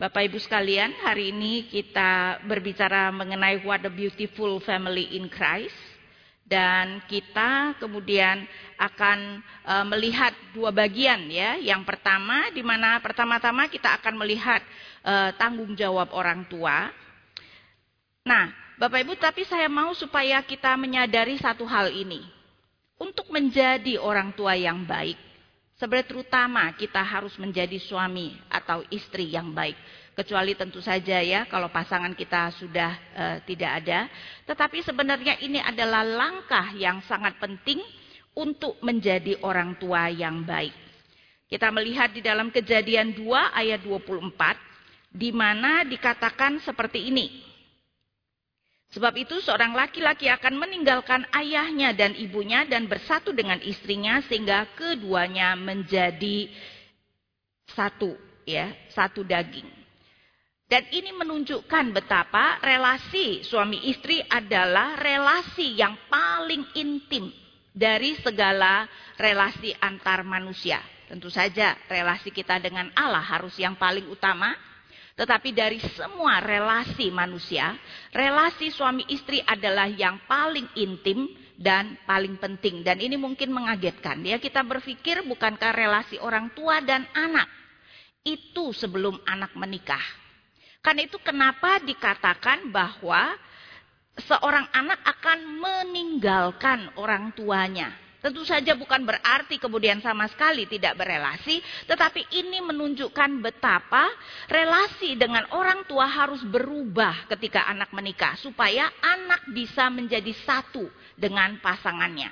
Bapak Ibu sekalian, hari ini kita berbicara mengenai what a beautiful family in Christ. Dan kita kemudian akan e, melihat dua bagian ya. Yang pertama di mana pertama-tama kita akan melihat e, tanggung jawab orang tua. Nah, Bapak Ibu, tapi saya mau supaya kita menyadari satu hal ini. Untuk menjadi orang tua yang baik, sebenarnya terutama kita harus menjadi suami atau istri yang baik. Kecuali tentu saja ya kalau pasangan kita sudah uh, tidak ada. Tetapi sebenarnya ini adalah langkah yang sangat penting untuk menjadi orang tua yang baik. Kita melihat di dalam kejadian 2 ayat 24 di mana dikatakan seperti ini. Sebab itu seorang laki-laki akan meninggalkan ayahnya dan ibunya dan bersatu dengan istrinya sehingga keduanya menjadi satu ya, satu daging. Dan ini menunjukkan betapa relasi suami istri adalah relasi yang paling intim dari segala relasi antar manusia. Tentu saja relasi kita dengan Allah harus yang paling utama, tetapi dari semua relasi manusia, relasi suami istri adalah yang paling intim dan paling penting. Dan ini mungkin mengagetkan. Ya, kita berpikir bukankah relasi orang tua dan anak itu sebelum anak menikah. Karena itu kenapa dikatakan bahwa seorang anak akan meninggalkan orang tuanya. Tentu saja bukan berarti kemudian sama sekali tidak berelasi, tetapi ini menunjukkan betapa relasi dengan orang tua harus berubah ketika anak menikah, supaya anak bisa menjadi satu dengan pasangannya.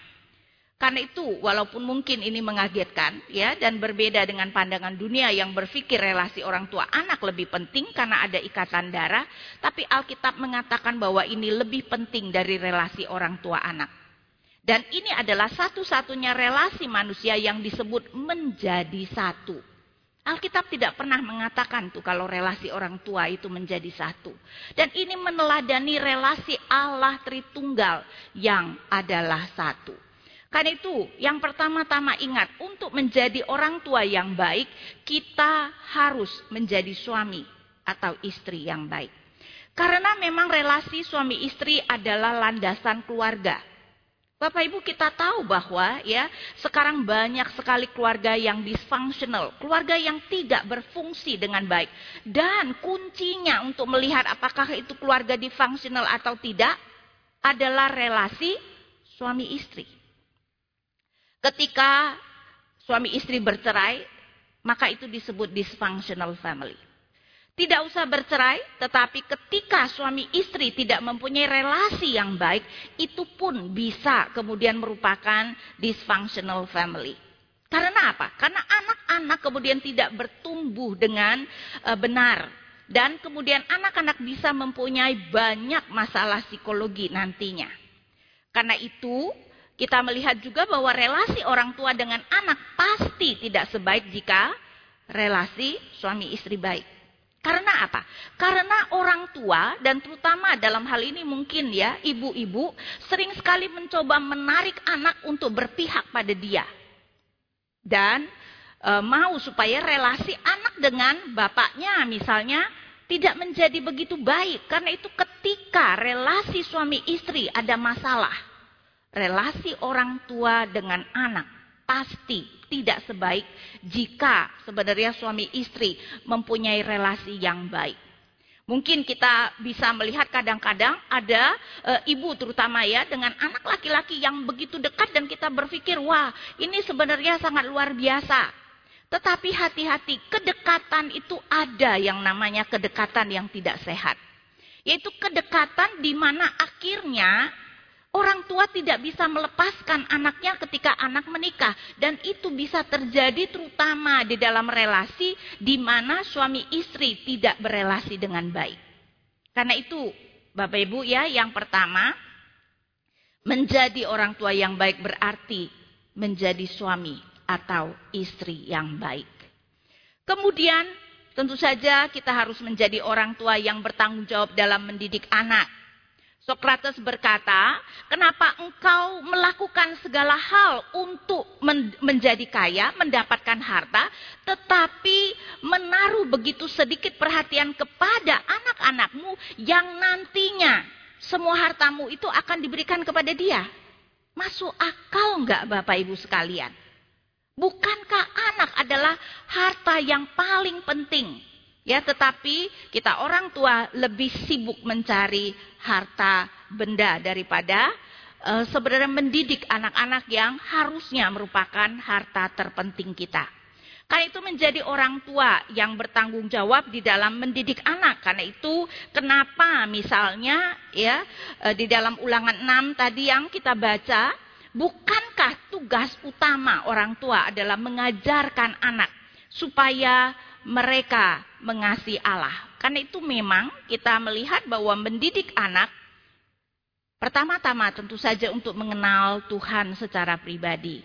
Karena itu, walaupun mungkin ini mengagetkan ya dan berbeda dengan pandangan dunia yang berpikir relasi orang tua anak lebih penting karena ada ikatan darah, tapi Alkitab mengatakan bahwa ini lebih penting dari relasi orang tua anak. Dan ini adalah satu-satunya relasi manusia yang disebut menjadi satu. Alkitab tidak pernah mengatakan tuh kalau relasi orang tua itu menjadi satu. Dan ini meneladani relasi Allah Tritunggal yang adalah satu. Karena itu, yang pertama-tama ingat, untuk menjadi orang tua yang baik, kita harus menjadi suami atau istri yang baik. Karena memang relasi suami istri adalah landasan keluarga. Bapak Ibu kita tahu bahwa ya sekarang banyak sekali keluarga yang dysfunctional, keluarga yang tidak berfungsi dengan baik. Dan kuncinya untuk melihat apakah itu keluarga dysfunctional atau tidak adalah relasi suami istri. Ketika suami istri bercerai, maka itu disebut dysfunctional family. Tidak usah bercerai, tetapi ketika suami istri tidak mempunyai relasi yang baik, itu pun bisa kemudian merupakan dysfunctional family. Karena apa? Karena anak-anak kemudian tidak bertumbuh dengan uh, benar. Dan kemudian anak-anak bisa mempunyai banyak masalah psikologi nantinya. Karena itu, kita melihat juga bahwa relasi orang tua dengan anak pasti tidak sebaik jika relasi suami istri baik. Karena apa? Karena orang tua dan terutama dalam hal ini mungkin ya ibu-ibu sering sekali mencoba menarik anak untuk berpihak pada dia. Dan e, mau supaya relasi anak dengan bapaknya misalnya tidak menjadi begitu baik. Karena itu ketika relasi suami istri ada masalah. Relasi orang tua dengan anak pasti tidak sebaik jika sebenarnya suami istri mempunyai relasi yang baik. Mungkin kita bisa melihat kadang-kadang ada e, ibu terutama ya dengan anak laki-laki yang begitu dekat dan kita berpikir wah ini sebenarnya sangat luar biasa. Tetapi hati-hati kedekatan itu ada yang namanya kedekatan yang tidak sehat. Yaitu kedekatan di mana akhirnya Orang tua tidak bisa melepaskan anaknya ketika anak menikah. Dan itu bisa terjadi terutama di dalam relasi di mana suami istri tidak berelasi dengan baik. Karena itu Bapak Ibu ya yang pertama. Menjadi orang tua yang baik berarti menjadi suami atau istri yang baik. Kemudian tentu saja kita harus menjadi orang tua yang bertanggung jawab dalam mendidik anak. Sokrates berkata, "Kenapa engkau melakukan segala hal untuk men menjadi kaya, mendapatkan harta, tetapi menaruh begitu sedikit perhatian kepada anak-anakmu yang nantinya semua hartamu itu akan diberikan kepada dia?" Masuk akal enggak Bapak Ibu sekalian? Bukankah anak adalah harta yang paling penting? Ya, tetapi kita orang tua lebih sibuk mencari harta benda daripada uh, sebenarnya mendidik anak-anak yang harusnya merupakan harta terpenting kita. Karena itu menjadi orang tua yang bertanggung jawab di dalam mendidik anak. Karena itu kenapa misalnya ya uh, di dalam ulangan 6 tadi yang kita baca, bukankah tugas utama orang tua adalah mengajarkan anak supaya mereka mengasihi Allah. Karena itu memang kita melihat bahwa mendidik anak pertama-tama tentu saja untuk mengenal Tuhan secara pribadi.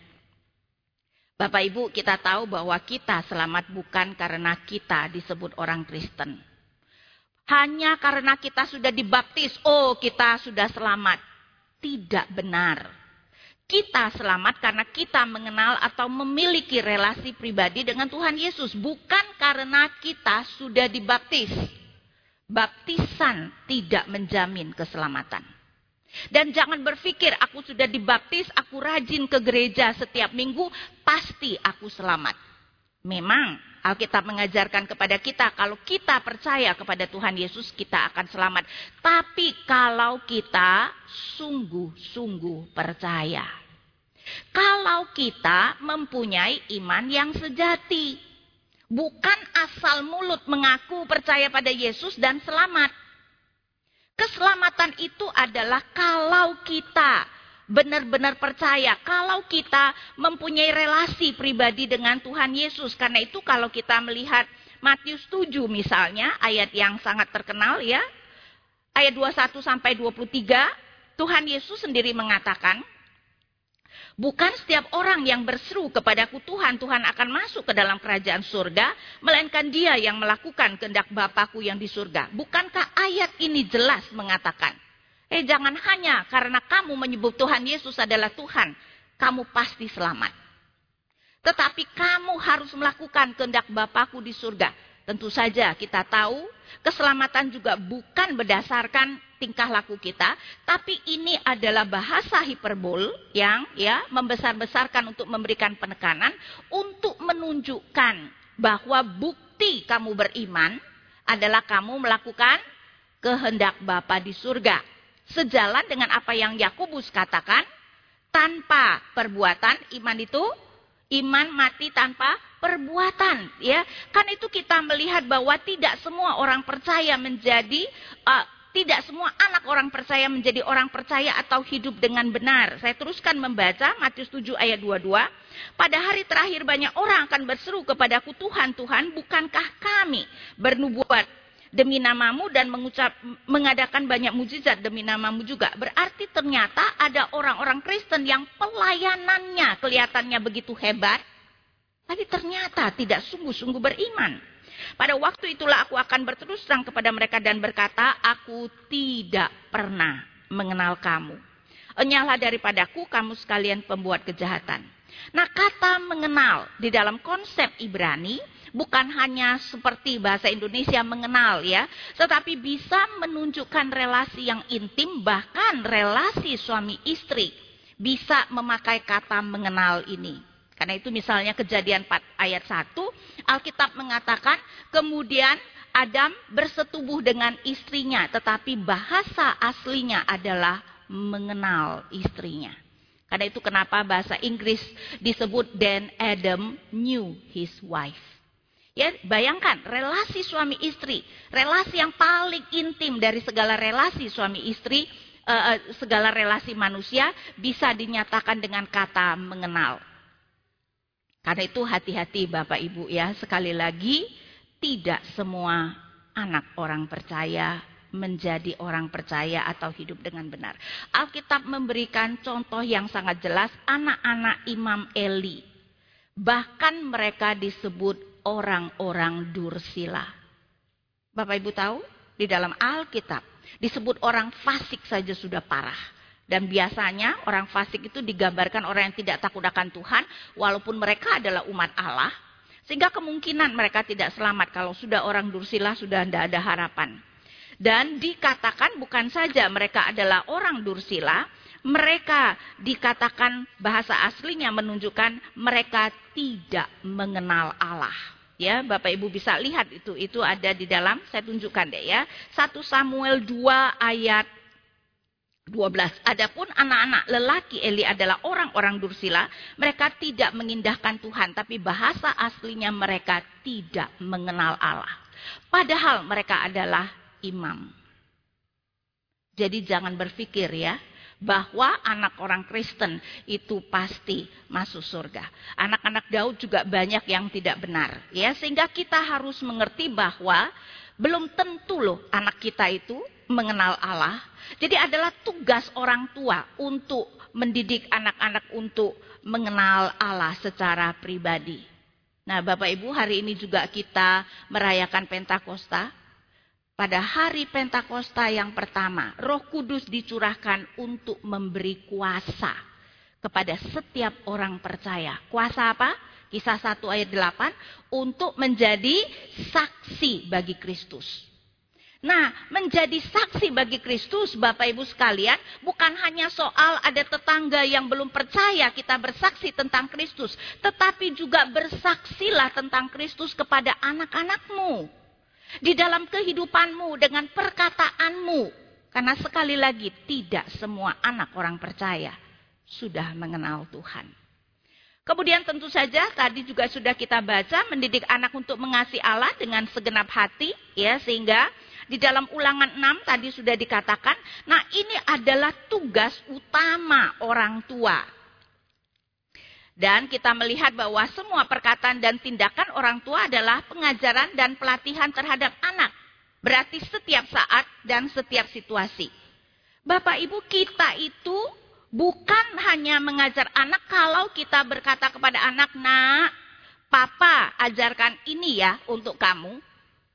Bapak Ibu, kita tahu bahwa kita selamat bukan karena kita disebut orang Kristen. Hanya karena kita sudah dibaptis, oh kita sudah selamat. Tidak benar. Kita selamat karena kita mengenal atau memiliki relasi pribadi dengan Tuhan Yesus. Bukan karena kita sudah dibaptis. Baptisan tidak menjamin keselamatan. Dan jangan berpikir aku sudah dibaptis, aku rajin ke gereja setiap minggu, pasti aku selamat. Memang Alkitab mengajarkan kepada kita kalau kita percaya kepada Tuhan Yesus kita akan selamat. Tapi kalau kita sungguh-sungguh percaya. Kalau kita mempunyai iman yang sejati. Bukan asal mulut mengaku percaya pada Yesus dan selamat. Keselamatan itu adalah kalau kita benar-benar percaya, kalau kita mempunyai relasi pribadi dengan Tuhan Yesus. Karena itu kalau kita melihat Matius 7 misalnya, ayat yang sangat terkenal ya. Ayat 21 sampai 23, Tuhan Yesus sendiri mengatakan, Bukan setiap orang yang berseru kepadaku Tuhan, Tuhan akan masuk ke dalam kerajaan surga, melainkan dia yang melakukan kehendak Bapakku yang di surga. Bukankah ayat ini jelas mengatakan, eh jangan hanya karena kamu menyebut Tuhan Yesus adalah Tuhan, kamu pasti selamat. Tetapi kamu harus melakukan kehendak Bapakku di surga. Tentu saja kita tahu keselamatan juga bukan berdasarkan tingkah laku kita, tapi ini adalah bahasa hiperbol yang ya membesar-besarkan untuk memberikan penekanan untuk menunjukkan bahwa bukti kamu beriman adalah kamu melakukan kehendak Bapa di surga. Sejalan dengan apa yang Yakobus katakan, tanpa perbuatan iman itu iman mati tanpa perbuatan ya kan itu kita melihat bahwa tidak semua orang percaya menjadi uh, tidak semua anak orang percaya menjadi orang percaya atau hidup dengan benar. Saya teruskan membaca Matius 7 ayat 22. Pada hari terakhir banyak orang akan berseru kepadaku Tuhan, Tuhan bukankah kami bernubuat demi namamu dan mengucap mengadakan banyak mujizat demi namamu juga. Berarti ternyata ada orang-orang Kristen yang pelayanannya kelihatannya begitu hebat. Tapi ternyata tidak sungguh-sungguh beriman. Pada waktu itulah aku akan berterus terang kepada mereka dan berkata, aku tidak pernah mengenal kamu. Enyalah daripadaku kamu sekalian pembuat kejahatan. Nah kata mengenal di dalam konsep Ibrani bukan hanya seperti bahasa Indonesia mengenal ya, tetapi bisa menunjukkan relasi yang intim bahkan relasi suami istri bisa memakai kata mengenal ini. Karena itu misalnya kejadian 4 ayat 1, Alkitab mengatakan kemudian Adam bersetubuh dengan istrinya, tetapi bahasa aslinya adalah mengenal istrinya. Karena itu kenapa bahasa Inggris disebut then Adam knew his wife. Ya, bayangkan relasi suami istri, relasi yang paling intim dari segala relasi suami istri, uh, segala relasi manusia bisa dinyatakan dengan kata mengenal. Karena itu hati-hati Bapak Ibu ya, sekali lagi tidak semua anak orang percaya menjadi orang percaya atau hidup dengan benar. Alkitab memberikan contoh yang sangat jelas anak-anak Imam Eli. Bahkan mereka disebut orang-orang Dursila. Bapak Ibu tahu? di dalam Alkitab disebut orang fasik saja sudah parah. Dan biasanya orang fasik itu digambarkan orang yang tidak takut akan Tuhan walaupun mereka adalah umat Allah. Sehingga kemungkinan mereka tidak selamat kalau sudah orang dursila sudah tidak ada harapan. Dan dikatakan bukan saja mereka adalah orang dursila, mereka dikatakan bahasa aslinya menunjukkan mereka tidak mengenal Allah. Ya, Bapak Ibu bisa lihat itu itu ada di dalam saya tunjukkan deh ya. 1 Samuel 2 ayat 12. Adapun anak-anak lelaki Eli adalah orang-orang dursila, mereka tidak mengindahkan Tuhan, tapi bahasa aslinya mereka tidak mengenal Allah. Padahal mereka adalah imam. Jadi jangan berpikir ya, bahwa anak orang Kristen itu pasti masuk surga. Anak-anak Daud juga banyak yang tidak benar, ya sehingga kita harus mengerti bahwa belum tentu loh anak kita itu mengenal Allah. Jadi adalah tugas orang tua untuk mendidik anak-anak untuk mengenal Allah secara pribadi. Nah, Bapak Ibu, hari ini juga kita merayakan Pentakosta pada hari Pentakosta yang pertama, Roh Kudus dicurahkan untuk memberi kuasa kepada setiap orang percaya. Kuasa apa? Kisah 1 ayat 8 untuk menjadi saksi bagi Kristus. Nah, menjadi saksi bagi Kristus, Bapak Ibu sekalian, bukan hanya soal ada tetangga yang belum percaya kita bersaksi tentang Kristus, tetapi juga bersaksilah tentang Kristus kepada anak-anakmu di dalam kehidupanmu dengan perkataanmu. Karena sekali lagi tidak semua anak orang percaya sudah mengenal Tuhan. Kemudian tentu saja tadi juga sudah kita baca mendidik anak untuk mengasihi Allah dengan segenap hati ya sehingga di dalam ulangan 6 tadi sudah dikatakan, nah ini adalah tugas utama orang tua dan kita melihat bahwa semua perkataan dan tindakan orang tua adalah pengajaran dan pelatihan terhadap anak. Berarti setiap saat dan setiap situasi. Bapak Ibu kita itu bukan hanya mengajar anak kalau kita berkata kepada anak, nak, papa ajarkan ini ya untuk kamu.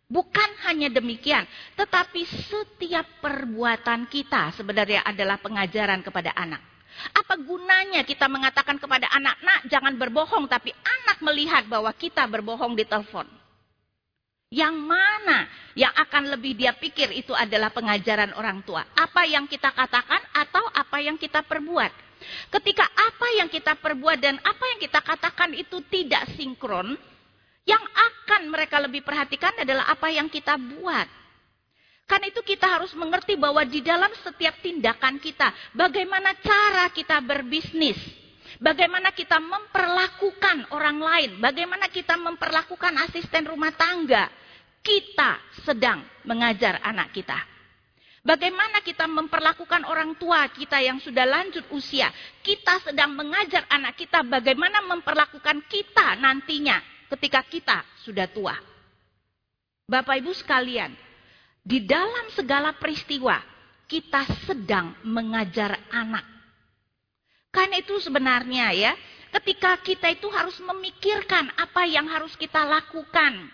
Bukan hanya demikian, tetapi setiap perbuatan kita sebenarnya adalah pengajaran kepada anak. Apa gunanya kita mengatakan kepada anak, nak jangan berbohong, tapi anak melihat bahwa kita berbohong di telepon. Yang mana yang akan lebih dia pikir itu adalah pengajaran orang tua. Apa yang kita katakan atau apa yang kita perbuat. Ketika apa yang kita perbuat dan apa yang kita katakan itu tidak sinkron, yang akan mereka lebih perhatikan adalah apa yang kita buat. Karena itu kita harus mengerti bahwa di dalam setiap tindakan kita, bagaimana cara kita berbisnis, bagaimana kita memperlakukan orang lain, bagaimana kita memperlakukan asisten rumah tangga, kita sedang mengajar anak kita. Bagaimana kita memperlakukan orang tua kita yang sudah lanjut usia, kita sedang mengajar anak kita bagaimana memperlakukan kita nantinya ketika kita sudah tua. Bapak Ibu sekalian, di dalam segala peristiwa, kita sedang mengajar anak. Karena itu sebenarnya ya, ketika kita itu harus memikirkan apa yang harus kita lakukan.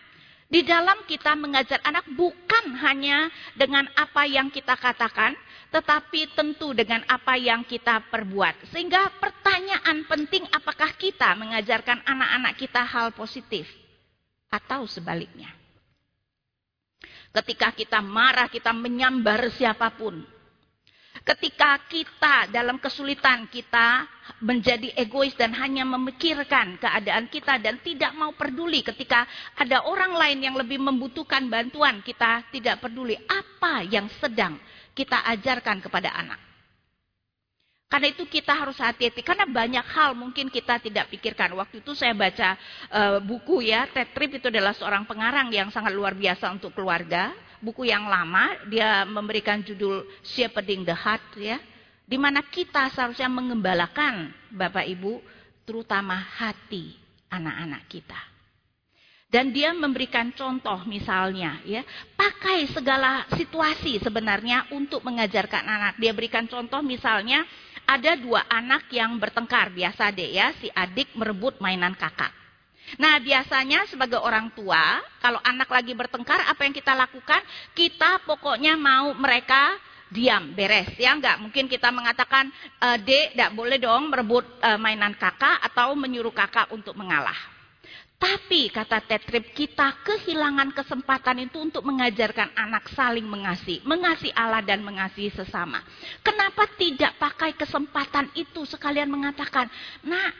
Di dalam kita mengajar anak bukan hanya dengan apa yang kita katakan, tetapi tentu dengan apa yang kita perbuat. Sehingga pertanyaan penting apakah kita mengajarkan anak-anak kita hal positif atau sebaliknya. Ketika kita marah, kita menyambar siapa pun. Ketika kita dalam kesulitan, kita menjadi egois dan hanya memikirkan keadaan kita dan tidak mau peduli ketika ada orang lain yang lebih membutuhkan bantuan, kita tidak peduli apa yang sedang kita ajarkan kepada anak. Karena itu kita harus hati-hati karena banyak hal mungkin kita tidak pikirkan. Waktu itu saya baca uh, buku ya, Ted Tripp itu adalah seorang pengarang yang sangat luar biasa untuk keluarga. Buku yang lama, dia memberikan judul Shepherding the Heart ya. Di mana kita seharusnya mengembalakan Bapak Ibu terutama hati anak-anak kita. Dan dia memberikan contoh misalnya ya, pakai segala situasi sebenarnya untuk mengajarkan anak. Dia berikan contoh misalnya ada dua anak yang bertengkar biasa deh ya, si adik merebut mainan kakak. Nah, biasanya sebagai orang tua, kalau anak lagi bertengkar, apa yang kita lakukan? Kita pokoknya mau mereka diam, beres. Ya enggak, mungkin kita mengatakan, e, Dek, enggak boleh dong merebut e, mainan kakak atau menyuruh kakak untuk mengalah. Tapi kata Tetrip kita kehilangan kesempatan itu untuk mengajarkan anak saling mengasihi. Mengasihi Allah dan mengasihi sesama. Kenapa tidak pakai kesempatan itu sekalian mengatakan, nah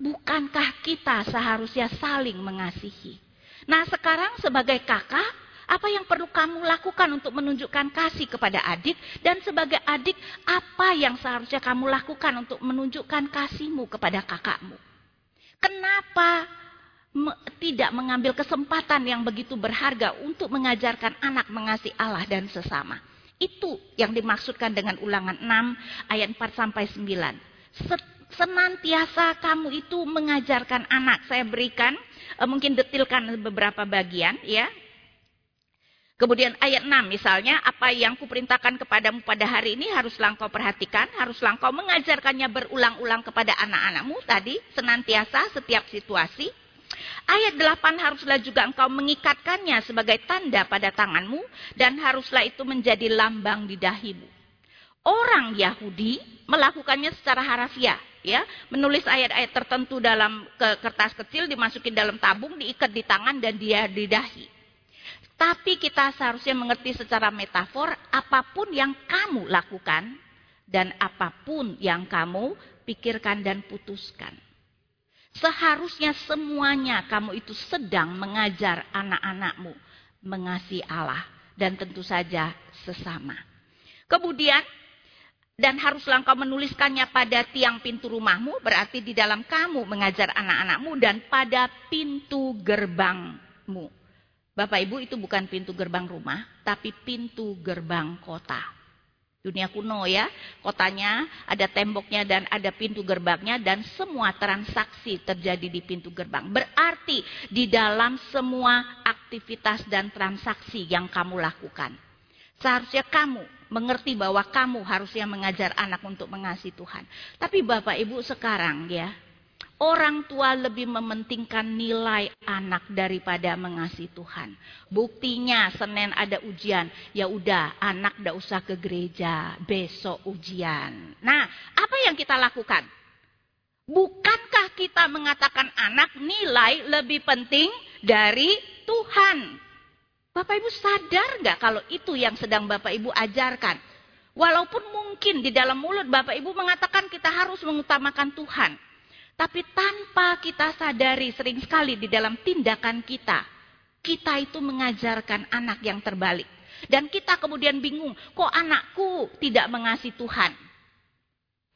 bukankah kita seharusnya saling mengasihi. Nah sekarang sebagai kakak, apa yang perlu kamu lakukan untuk menunjukkan kasih kepada adik? Dan sebagai adik, apa yang seharusnya kamu lakukan untuk menunjukkan kasihmu kepada kakakmu? Kenapa tidak mengambil kesempatan yang begitu berharga untuk mengajarkan anak mengasihi Allah dan sesama. Itu yang dimaksudkan dengan ulangan 6 ayat 4 sampai 9. Senantiasa kamu itu mengajarkan anak. Saya berikan eh, mungkin detilkan beberapa bagian ya. Kemudian ayat 6 misalnya, apa yang kuperintahkan kepadamu pada hari ini haruslah engkau perhatikan, haruslah engkau mengajarkannya berulang-ulang kepada anak-anakmu tadi, senantiasa setiap situasi. Ayat 8 haruslah juga engkau mengikatkannya sebagai tanda pada tanganmu dan haruslah itu menjadi lambang di dahimu. Orang Yahudi melakukannya secara harafiah, ya, menulis ayat-ayat tertentu dalam kertas kecil dimasukin dalam tabung, diikat di tangan dan dia di dahi. Tapi kita seharusnya mengerti secara metafor apa pun yang kamu lakukan dan apa pun yang kamu pikirkan dan putuskan. Seharusnya semuanya kamu itu sedang mengajar anak-anakmu mengasihi Allah dan tentu saja sesama. Kemudian dan haruslah engkau menuliskannya pada tiang pintu rumahmu, berarti di dalam kamu mengajar anak-anakmu dan pada pintu gerbangmu. Bapak Ibu itu bukan pintu gerbang rumah, tapi pintu gerbang kota dunia kuno ya. Kotanya ada temboknya dan ada pintu gerbangnya dan semua transaksi terjadi di pintu gerbang. Berarti di dalam semua aktivitas dan transaksi yang kamu lakukan. Seharusnya kamu mengerti bahwa kamu harusnya mengajar anak untuk mengasihi Tuhan. Tapi Bapak Ibu sekarang ya, Orang tua lebih mementingkan nilai anak daripada mengasihi Tuhan. Buktinya Senin ada ujian, ya udah anak tidak usah ke gereja, besok ujian. Nah, apa yang kita lakukan? Bukankah kita mengatakan anak nilai lebih penting dari Tuhan? Bapak Ibu sadar nggak kalau itu yang sedang Bapak Ibu ajarkan? Walaupun mungkin di dalam mulut Bapak Ibu mengatakan kita harus mengutamakan Tuhan. Tapi tanpa kita sadari sering sekali di dalam tindakan kita. Kita itu mengajarkan anak yang terbalik. Dan kita kemudian bingung, kok anakku tidak mengasihi Tuhan.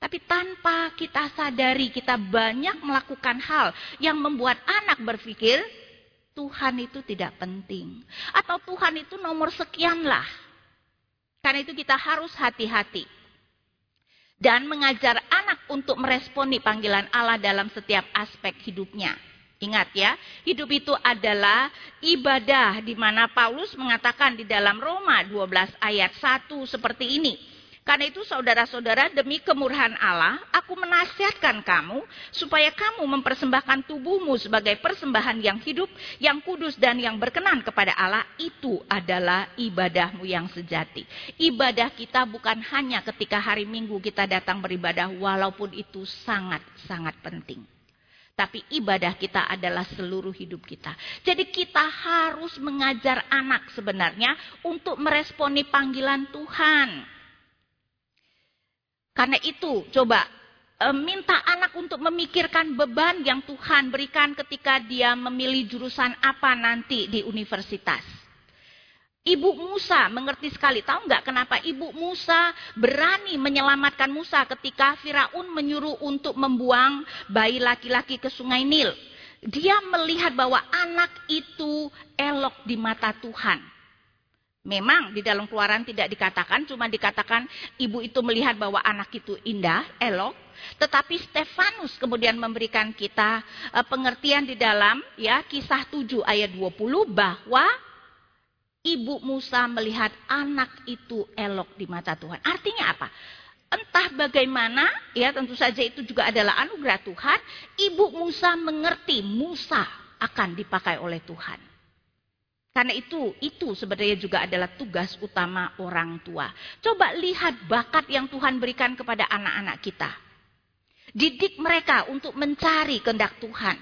Tapi tanpa kita sadari kita banyak melakukan hal yang membuat anak berpikir Tuhan itu tidak penting. Atau Tuhan itu nomor sekian lah. Karena itu kita harus hati-hati dan mengajar anak untuk meresponi panggilan Allah dalam setiap aspek hidupnya. Ingat ya, hidup itu adalah ibadah di mana Paulus mengatakan di dalam Roma 12 ayat 1 seperti ini. Karena itu saudara-saudara demi kemurahan Allah, aku menasihatkan kamu supaya kamu mempersembahkan tubuhmu sebagai persembahan yang hidup, yang kudus dan yang berkenan kepada Allah. Itu adalah ibadahmu yang sejati. Ibadah kita bukan hanya ketika hari Minggu kita datang beribadah walaupun itu sangat-sangat penting. Tapi ibadah kita adalah seluruh hidup kita. Jadi kita harus mengajar anak sebenarnya untuk meresponi panggilan Tuhan. Karena itu, coba e, minta anak untuk memikirkan beban yang Tuhan berikan ketika dia memilih jurusan apa nanti di universitas. Ibu Musa mengerti sekali, tahu nggak kenapa Ibu Musa berani menyelamatkan Musa ketika Firaun menyuruh untuk membuang bayi laki-laki ke sungai Nil. Dia melihat bahwa anak itu elok di mata Tuhan. Memang di dalam keluaran tidak dikatakan, cuma dikatakan ibu itu melihat bahwa anak itu indah, elok. Tetapi Stefanus kemudian memberikan kita uh, pengertian di dalam ya kisah 7 ayat 20 bahwa ibu Musa melihat anak itu elok di mata Tuhan. Artinya apa? Entah bagaimana, ya tentu saja itu juga adalah anugerah Tuhan. Ibu Musa mengerti Musa akan dipakai oleh Tuhan. Karena itu, itu sebenarnya juga adalah tugas utama orang tua. Coba lihat bakat yang Tuhan berikan kepada anak-anak kita. Didik mereka untuk mencari kehendak Tuhan.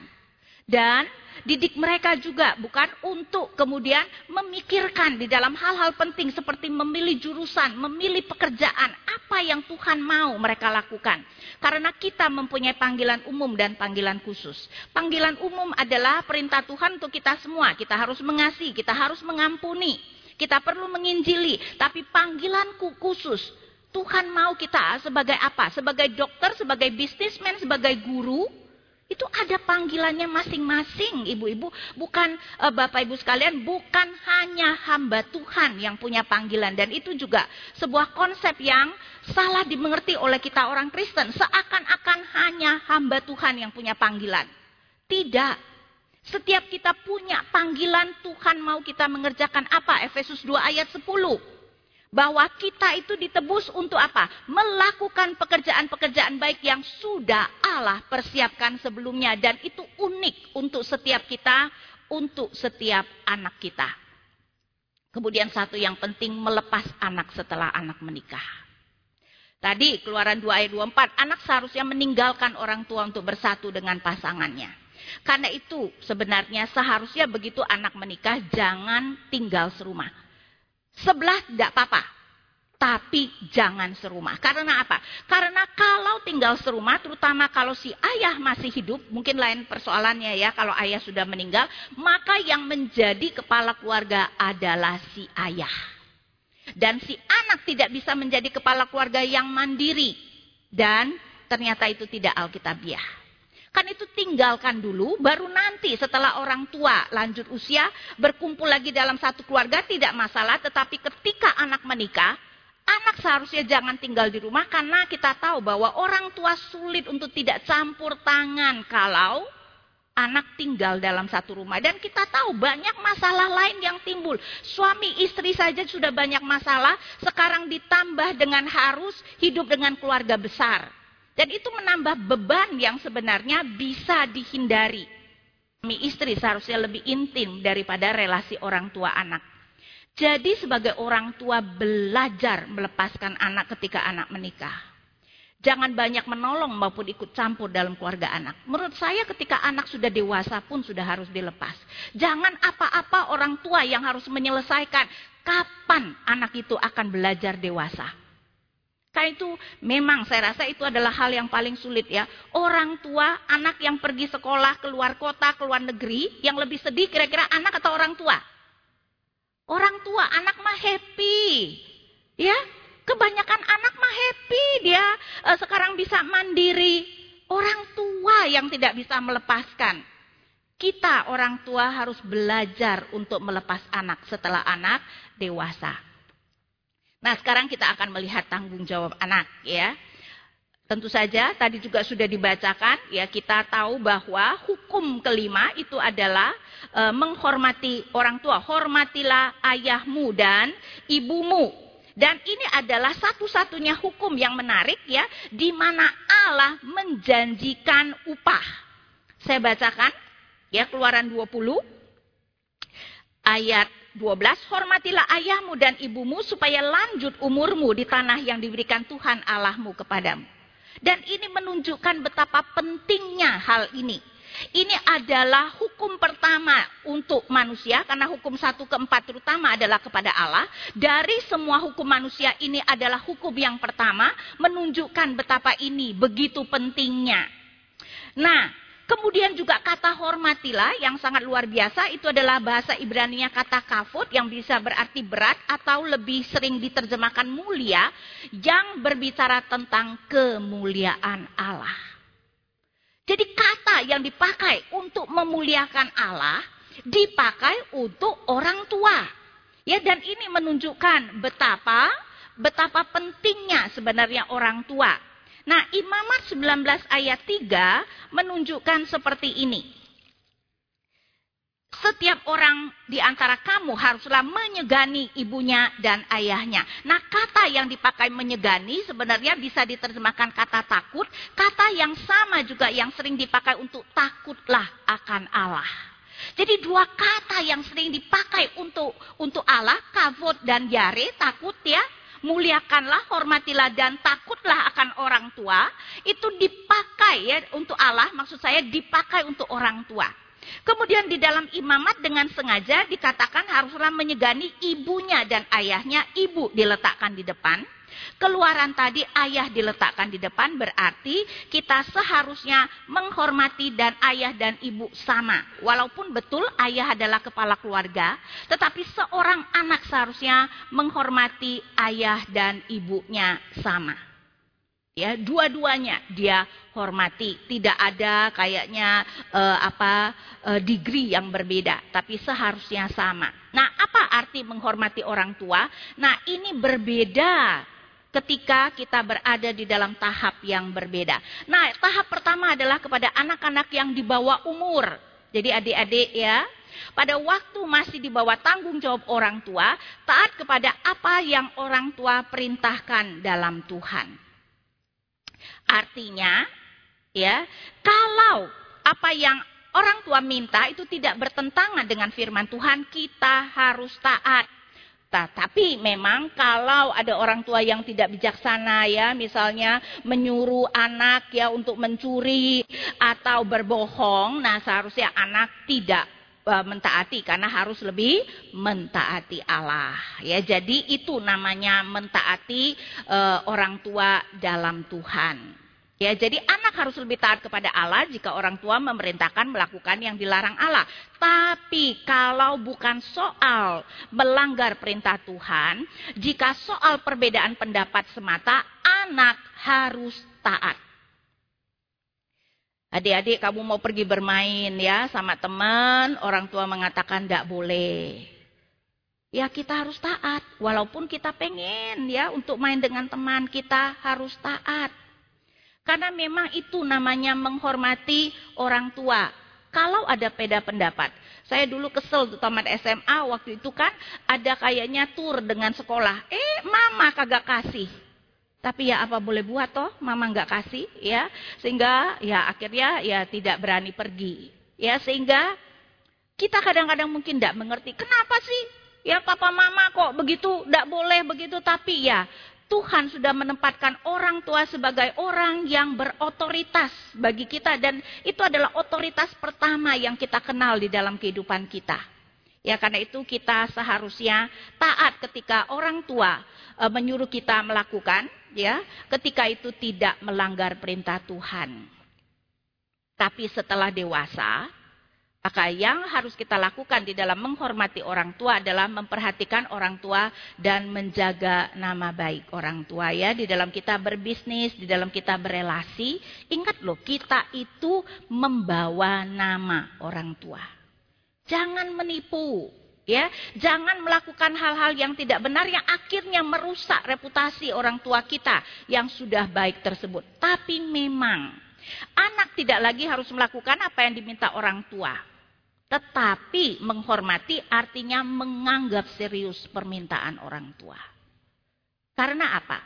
Dan didik mereka juga bukan untuk kemudian memikirkan di dalam hal-hal penting seperti memilih jurusan, memilih pekerjaan, apa yang Tuhan mau mereka lakukan. Karena kita mempunyai panggilan umum dan panggilan khusus. Panggilan umum adalah perintah Tuhan untuk kita semua. Kita harus mengasihi, kita harus mengampuni, kita perlu menginjili, tapi panggilan khusus Tuhan mau kita sebagai apa? Sebagai dokter, sebagai bisnismen, sebagai guru, itu ada panggilannya masing-masing, ibu-ibu. Bukan e, bapak ibu sekalian, bukan hanya hamba Tuhan yang punya panggilan. Dan itu juga sebuah konsep yang salah dimengerti oleh kita orang Kristen. Seakan-akan hanya hamba Tuhan yang punya panggilan. Tidak. Setiap kita punya panggilan Tuhan mau kita mengerjakan apa? Efesus 2 ayat 10 bahwa kita itu ditebus untuk apa? Melakukan pekerjaan-pekerjaan baik yang sudah Allah persiapkan sebelumnya dan itu unik untuk setiap kita, untuk setiap anak kita. Kemudian satu yang penting melepas anak setelah anak menikah. Tadi keluaran 2 ayat 24, anak seharusnya meninggalkan orang tua untuk bersatu dengan pasangannya. Karena itu sebenarnya seharusnya begitu anak menikah jangan tinggal serumah Sebelah tidak apa-apa. Tapi jangan serumah. Karena apa? Karena kalau tinggal serumah, terutama kalau si ayah masih hidup, mungkin lain persoalannya ya, kalau ayah sudah meninggal, maka yang menjadi kepala keluarga adalah si ayah. Dan si anak tidak bisa menjadi kepala keluarga yang mandiri. Dan ternyata itu tidak alkitabiah. Kan itu tinggalkan dulu, baru nanti setelah orang tua lanjut usia, berkumpul lagi dalam satu keluarga tidak masalah. Tetapi ketika anak menikah, anak seharusnya jangan tinggal di rumah karena kita tahu bahwa orang tua sulit untuk tidak campur tangan kalau anak tinggal dalam satu rumah. Dan kita tahu banyak masalah lain yang timbul. Suami istri saja sudah banyak masalah, sekarang ditambah dengan harus hidup dengan keluarga besar. Dan itu menambah beban yang sebenarnya bisa dihindari. Suami istri seharusnya lebih intim daripada relasi orang tua anak. Jadi sebagai orang tua belajar melepaskan anak ketika anak menikah. Jangan banyak menolong maupun ikut campur dalam keluarga anak. Menurut saya ketika anak sudah dewasa pun sudah harus dilepas. Jangan apa-apa orang tua yang harus menyelesaikan kapan anak itu akan belajar dewasa. Karena itu memang saya rasa itu adalah hal yang paling sulit ya. Orang tua, anak yang pergi sekolah, keluar kota, keluar negeri, yang lebih sedih kira-kira anak atau orang tua? Orang tua, anak mah happy. Ya, kebanyakan anak mah happy dia uh, sekarang bisa mandiri. Orang tua yang tidak bisa melepaskan. Kita orang tua harus belajar untuk melepas anak setelah anak dewasa. Nah, sekarang kita akan melihat tanggung jawab anak ya. Tentu saja tadi juga sudah dibacakan ya kita tahu bahwa hukum kelima itu adalah e, menghormati orang tua. Hormatilah ayahmu dan ibumu. Dan ini adalah satu-satunya hukum yang menarik ya di mana Allah menjanjikan upah. Saya bacakan ya Keluaran 20 ayat 12, hormatilah ayahmu dan ibumu supaya lanjut umurmu di tanah yang diberikan Tuhan Allahmu kepadamu. Dan ini menunjukkan betapa pentingnya hal ini. Ini adalah hukum pertama untuk manusia, karena hukum satu keempat terutama adalah kepada Allah. Dari semua hukum manusia ini adalah hukum yang pertama, menunjukkan betapa ini begitu pentingnya. Nah, Kemudian juga kata hormatilah yang sangat luar biasa itu adalah bahasa Ibrani-nya kata kafut yang bisa berarti berat atau lebih sering diterjemahkan mulia yang berbicara tentang kemuliaan Allah. Jadi kata yang dipakai untuk memuliakan Allah dipakai untuk orang tua. Ya dan ini menunjukkan betapa betapa pentingnya sebenarnya orang tua Nah, Imamat 19 ayat 3 menunjukkan seperti ini. Setiap orang di antara kamu haruslah menyegani ibunya dan ayahnya. Nah, kata yang dipakai menyegani sebenarnya bisa diterjemahkan kata takut. Kata yang sama juga yang sering dipakai untuk takutlah akan Allah. Jadi dua kata yang sering dipakai untuk untuk Allah, kavod dan yare, takut ya. Muliakanlah, hormatilah dan takutlah akan orang tua. Itu dipakai ya untuk Allah, maksud saya dipakai untuk orang tua. Kemudian di dalam imamat dengan sengaja dikatakan haruslah menyegani ibunya dan ayahnya, ibu diletakkan di depan Keluaran tadi ayah diletakkan di depan berarti kita seharusnya menghormati dan ayah dan ibu sama. Walaupun betul ayah adalah kepala keluarga, tetapi seorang anak seharusnya menghormati ayah dan ibunya sama. Ya, dua-duanya dia hormati. Tidak ada kayaknya uh, apa uh, degree yang berbeda, tapi seharusnya sama. Nah, apa arti menghormati orang tua? Nah, ini berbeda ketika kita berada di dalam tahap yang berbeda. Nah, tahap pertama adalah kepada anak-anak yang di bawah umur. Jadi adik-adik ya, pada waktu masih di bawah tanggung jawab orang tua, taat kepada apa yang orang tua perintahkan dalam Tuhan. Artinya, ya, kalau apa yang orang tua minta itu tidak bertentangan dengan firman Tuhan, kita harus taat. Tapi memang kalau ada orang tua yang tidak bijaksana ya, misalnya menyuruh anak ya untuk mencuri atau berbohong, nah seharusnya anak tidak mentaati karena harus lebih mentaati Allah ya. Jadi itu namanya mentaati uh, orang tua dalam Tuhan. Ya, jadi anak harus lebih taat kepada Allah jika orang tua memerintahkan melakukan yang dilarang Allah. Tapi kalau bukan soal melanggar perintah Tuhan, jika soal perbedaan pendapat semata, anak harus taat. Adik-adik kamu mau pergi bermain ya sama teman, orang tua mengatakan tidak boleh. Ya kita harus taat, walaupun kita pengen ya untuk main dengan teman, kita harus taat. Karena memang itu namanya menghormati orang tua. Kalau ada beda pendapat. Saya dulu kesel tuh tamat SMA waktu itu kan ada kayaknya tur dengan sekolah. Eh mama kagak kasih. Tapi ya apa boleh buat toh mama nggak kasih ya. Sehingga ya akhirnya ya tidak berani pergi. Ya sehingga kita kadang-kadang mungkin tidak mengerti. Kenapa sih ya papa mama kok begitu tidak boleh begitu. Tapi ya Tuhan sudah menempatkan orang tua sebagai orang yang berotoritas bagi kita dan itu adalah otoritas pertama yang kita kenal di dalam kehidupan kita. Ya karena itu kita seharusnya taat ketika orang tua e, menyuruh kita melakukan ya, ketika itu tidak melanggar perintah Tuhan. Tapi setelah dewasa, maka yang harus kita lakukan di dalam menghormati orang tua adalah memperhatikan orang tua dan menjaga nama baik orang tua ya. Di dalam kita berbisnis, di dalam kita berelasi, ingat loh kita itu membawa nama orang tua. Jangan menipu, ya. Jangan melakukan hal-hal yang tidak benar yang akhirnya merusak reputasi orang tua kita yang sudah baik tersebut. Tapi memang Anak tidak lagi harus melakukan apa yang diminta orang tua. Tetapi menghormati artinya menganggap serius permintaan orang tua. Karena apa?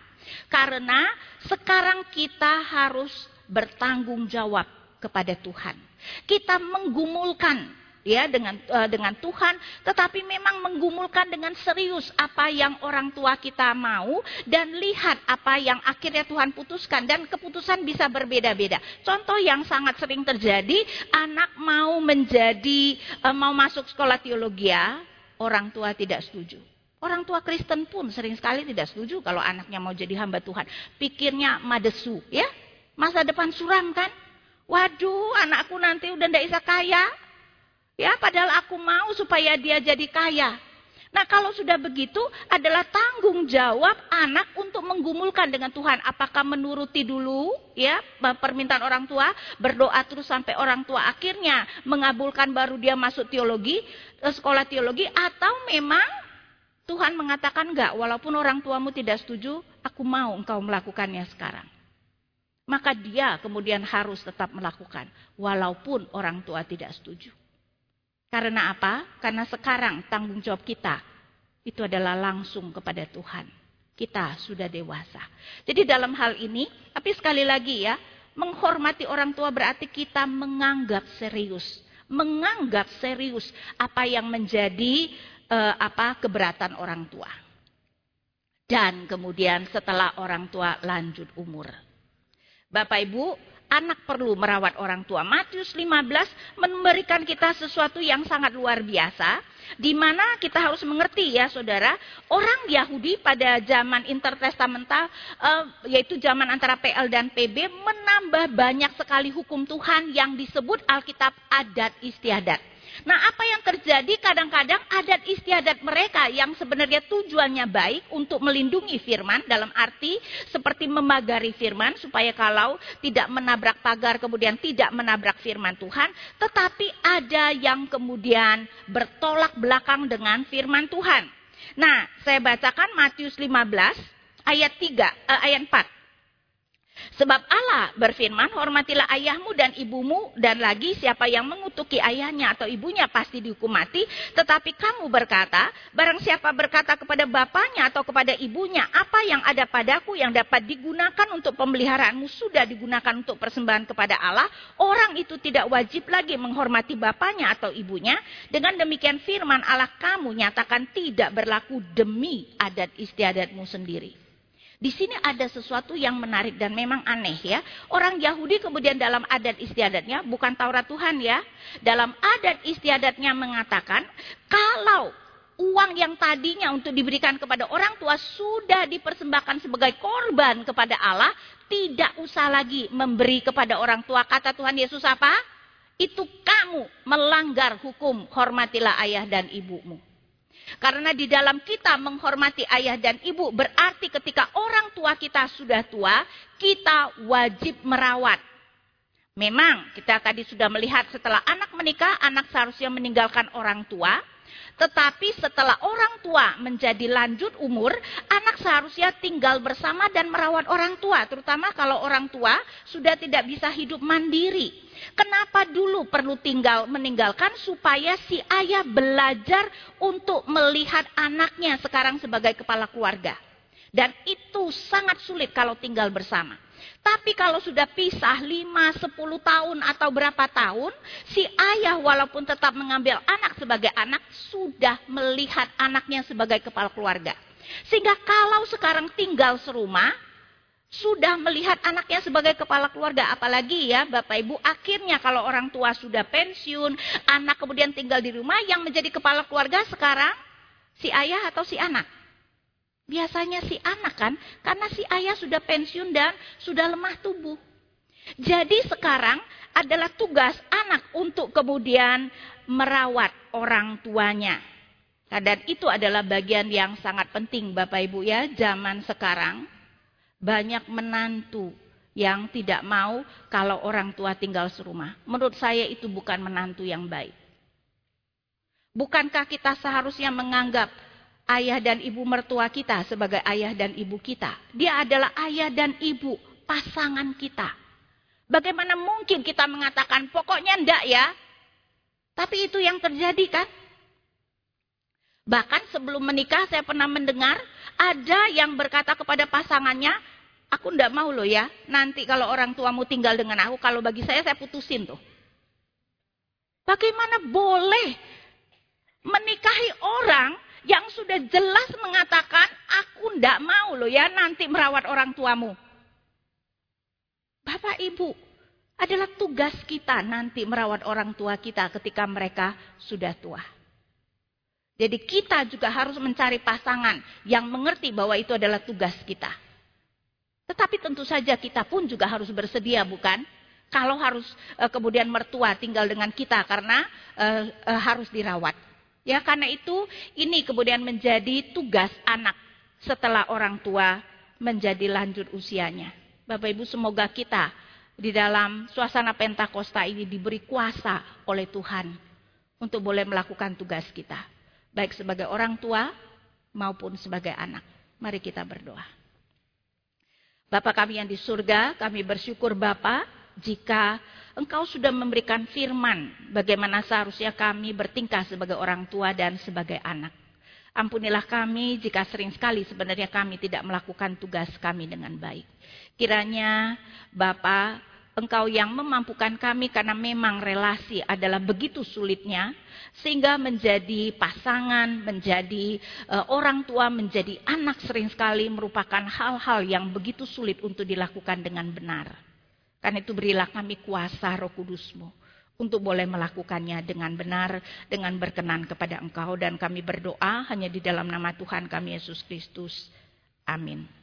Karena sekarang kita harus bertanggung jawab kepada Tuhan. Kita menggumulkan ya dengan uh, dengan Tuhan, tetapi memang menggumulkan dengan serius apa yang orang tua kita mau dan lihat apa yang akhirnya Tuhan putuskan dan keputusan bisa berbeda-beda. Contoh yang sangat sering terjadi, anak mau menjadi uh, mau masuk sekolah teologi orang tua tidak setuju. Orang tua Kristen pun sering sekali tidak setuju kalau anaknya mau jadi hamba Tuhan. Pikirnya madesu, ya. Masa depan suram kan? Waduh, anakku nanti udah ndak bisa kaya, Ya, padahal aku mau supaya dia jadi kaya. Nah, kalau sudah begitu adalah tanggung jawab anak untuk menggumulkan dengan Tuhan. Apakah menuruti dulu ya permintaan orang tua, berdoa terus sampai orang tua akhirnya mengabulkan baru dia masuk teologi, eh, sekolah teologi atau memang Tuhan mengatakan enggak, walaupun orang tuamu tidak setuju, aku mau engkau melakukannya sekarang. Maka dia kemudian harus tetap melakukan, walaupun orang tua tidak setuju. Karena apa? Karena sekarang tanggung jawab kita itu adalah langsung kepada Tuhan. Kita sudah dewasa. Jadi dalam hal ini, tapi sekali lagi ya, menghormati orang tua berarti kita menganggap serius menganggap serius apa yang menjadi uh, apa keberatan orang tua. Dan kemudian setelah orang tua lanjut umur. Bapak Ibu, anak perlu merawat orang tua. Matius 15 memberikan kita sesuatu yang sangat luar biasa. Di mana kita harus mengerti ya saudara, orang Yahudi pada zaman intertestamental, uh, yaitu zaman antara PL dan PB, menambah banyak sekali hukum Tuhan yang disebut Alkitab adat istiadat. Nah apa yang terjadi kadang-kadang adat istiadat mereka yang sebenarnya tujuannya baik untuk melindungi firman dalam arti seperti memagari firman supaya kalau tidak menabrak pagar kemudian tidak menabrak firman Tuhan. Tetapi ada yang kemudian bertolak belakang dengan firman Tuhan. Nah saya bacakan Matius 15 ayat 3, eh, ayat 4. Sebab Allah berfirman, hormatilah ayahmu dan ibumu, dan lagi siapa yang mengutuki ayahnya atau ibunya pasti dihukum mati. Tetapi kamu berkata, barang siapa berkata kepada bapaknya atau kepada ibunya, apa yang ada padaku yang dapat digunakan untuk pemeliharaanmu sudah digunakan untuk persembahan kepada Allah, orang itu tidak wajib lagi menghormati bapaknya atau ibunya. Dengan demikian firman Allah kamu nyatakan tidak berlaku demi adat istiadatmu sendiri. Di sini ada sesuatu yang menarik dan memang aneh ya. Orang Yahudi kemudian dalam adat istiadatnya, bukan Taurat Tuhan ya. Dalam adat istiadatnya mengatakan, kalau uang yang tadinya untuk diberikan kepada orang tua sudah dipersembahkan sebagai korban kepada Allah, tidak usah lagi memberi kepada orang tua. Kata Tuhan Yesus apa? Itu kamu melanggar hukum, hormatilah ayah dan ibumu. Karena di dalam kita menghormati ayah dan ibu berarti ketika orang tua kita sudah tua, kita wajib merawat. Memang kita tadi sudah melihat setelah anak menikah, anak seharusnya meninggalkan orang tua. Tetapi setelah orang tua menjadi lanjut umur, anak seharusnya tinggal bersama dan merawat orang tua. Terutama kalau orang tua sudah tidak bisa hidup mandiri. Kenapa dulu perlu tinggal meninggalkan supaya si ayah belajar untuk melihat anaknya sekarang sebagai kepala keluarga. Dan itu sangat sulit kalau tinggal bersama. Tapi kalau sudah pisah 5, 10 tahun atau berapa tahun, si ayah walaupun tetap mengambil anak sebagai anak, sudah melihat anaknya sebagai kepala keluarga. Sehingga kalau sekarang tinggal serumah, sudah melihat anaknya sebagai kepala keluarga. Apalagi ya Bapak Ibu, akhirnya kalau orang tua sudah pensiun, anak kemudian tinggal di rumah, yang menjadi kepala keluarga sekarang si ayah atau si anak. Biasanya si anak kan, karena si ayah sudah pensiun dan sudah lemah tubuh. Jadi sekarang adalah tugas anak untuk kemudian merawat orang tuanya. Nah, dan itu adalah bagian yang sangat penting Bapak Ibu ya, zaman sekarang. Banyak menantu yang tidak mau kalau orang tua tinggal serumah. Menurut saya itu bukan menantu yang baik. Bukankah kita seharusnya menganggap ayah dan ibu mertua kita sebagai ayah dan ibu kita. Dia adalah ayah dan ibu pasangan kita. Bagaimana mungkin kita mengatakan pokoknya ndak ya? Tapi itu yang terjadi kan? Bahkan sebelum menikah saya pernah mendengar ada yang berkata kepada pasangannya, aku ndak mau loh ya, nanti kalau orang tuamu tinggal dengan aku, kalau bagi saya saya putusin tuh. Bagaimana boleh menikahi orang yang sudah jelas mengatakan aku ndak mau loh ya nanti merawat orang tuamu. Bapak Ibu, adalah tugas kita nanti merawat orang tua kita ketika mereka sudah tua. Jadi kita juga harus mencari pasangan yang mengerti bahwa itu adalah tugas kita. Tetapi tentu saja kita pun juga harus bersedia bukan? Kalau harus uh, kemudian mertua tinggal dengan kita karena uh, uh, harus dirawat. Ya, karena itu ini kemudian menjadi tugas anak setelah orang tua menjadi lanjut usianya. Bapak Ibu semoga kita di dalam suasana Pentakosta ini diberi kuasa oleh Tuhan untuk boleh melakukan tugas kita. Baik sebagai orang tua maupun sebagai anak. Mari kita berdoa. Bapak kami yang di surga, kami bersyukur Bapak jika Engkau sudah memberikan firman bagaimana seharusnya kami bertingkah sebagai orang tua dan sebagai anak. Ampunilah kami jika sering sekali sebenarnya kami tidak melakukan tugas kami dengan baik. Kiranya Bapa Engkau yang memampukan kami karena memang relasi adalah begitu sulitnya sehingga menjadi pasangan, menjadi uh, orang tua, menjadi anak sering sekali merupakan hal-hal yang begitu sulit untuk dilakukan dengan benar. Karena itu berilah kami kuasa roh kudusmu untuk boleh melakukannya dengan benar, dengan berkenan kepada engkau. Dan kami berdoa hanya di dalam nama Tuhan kami Yesus Kristus. Amin.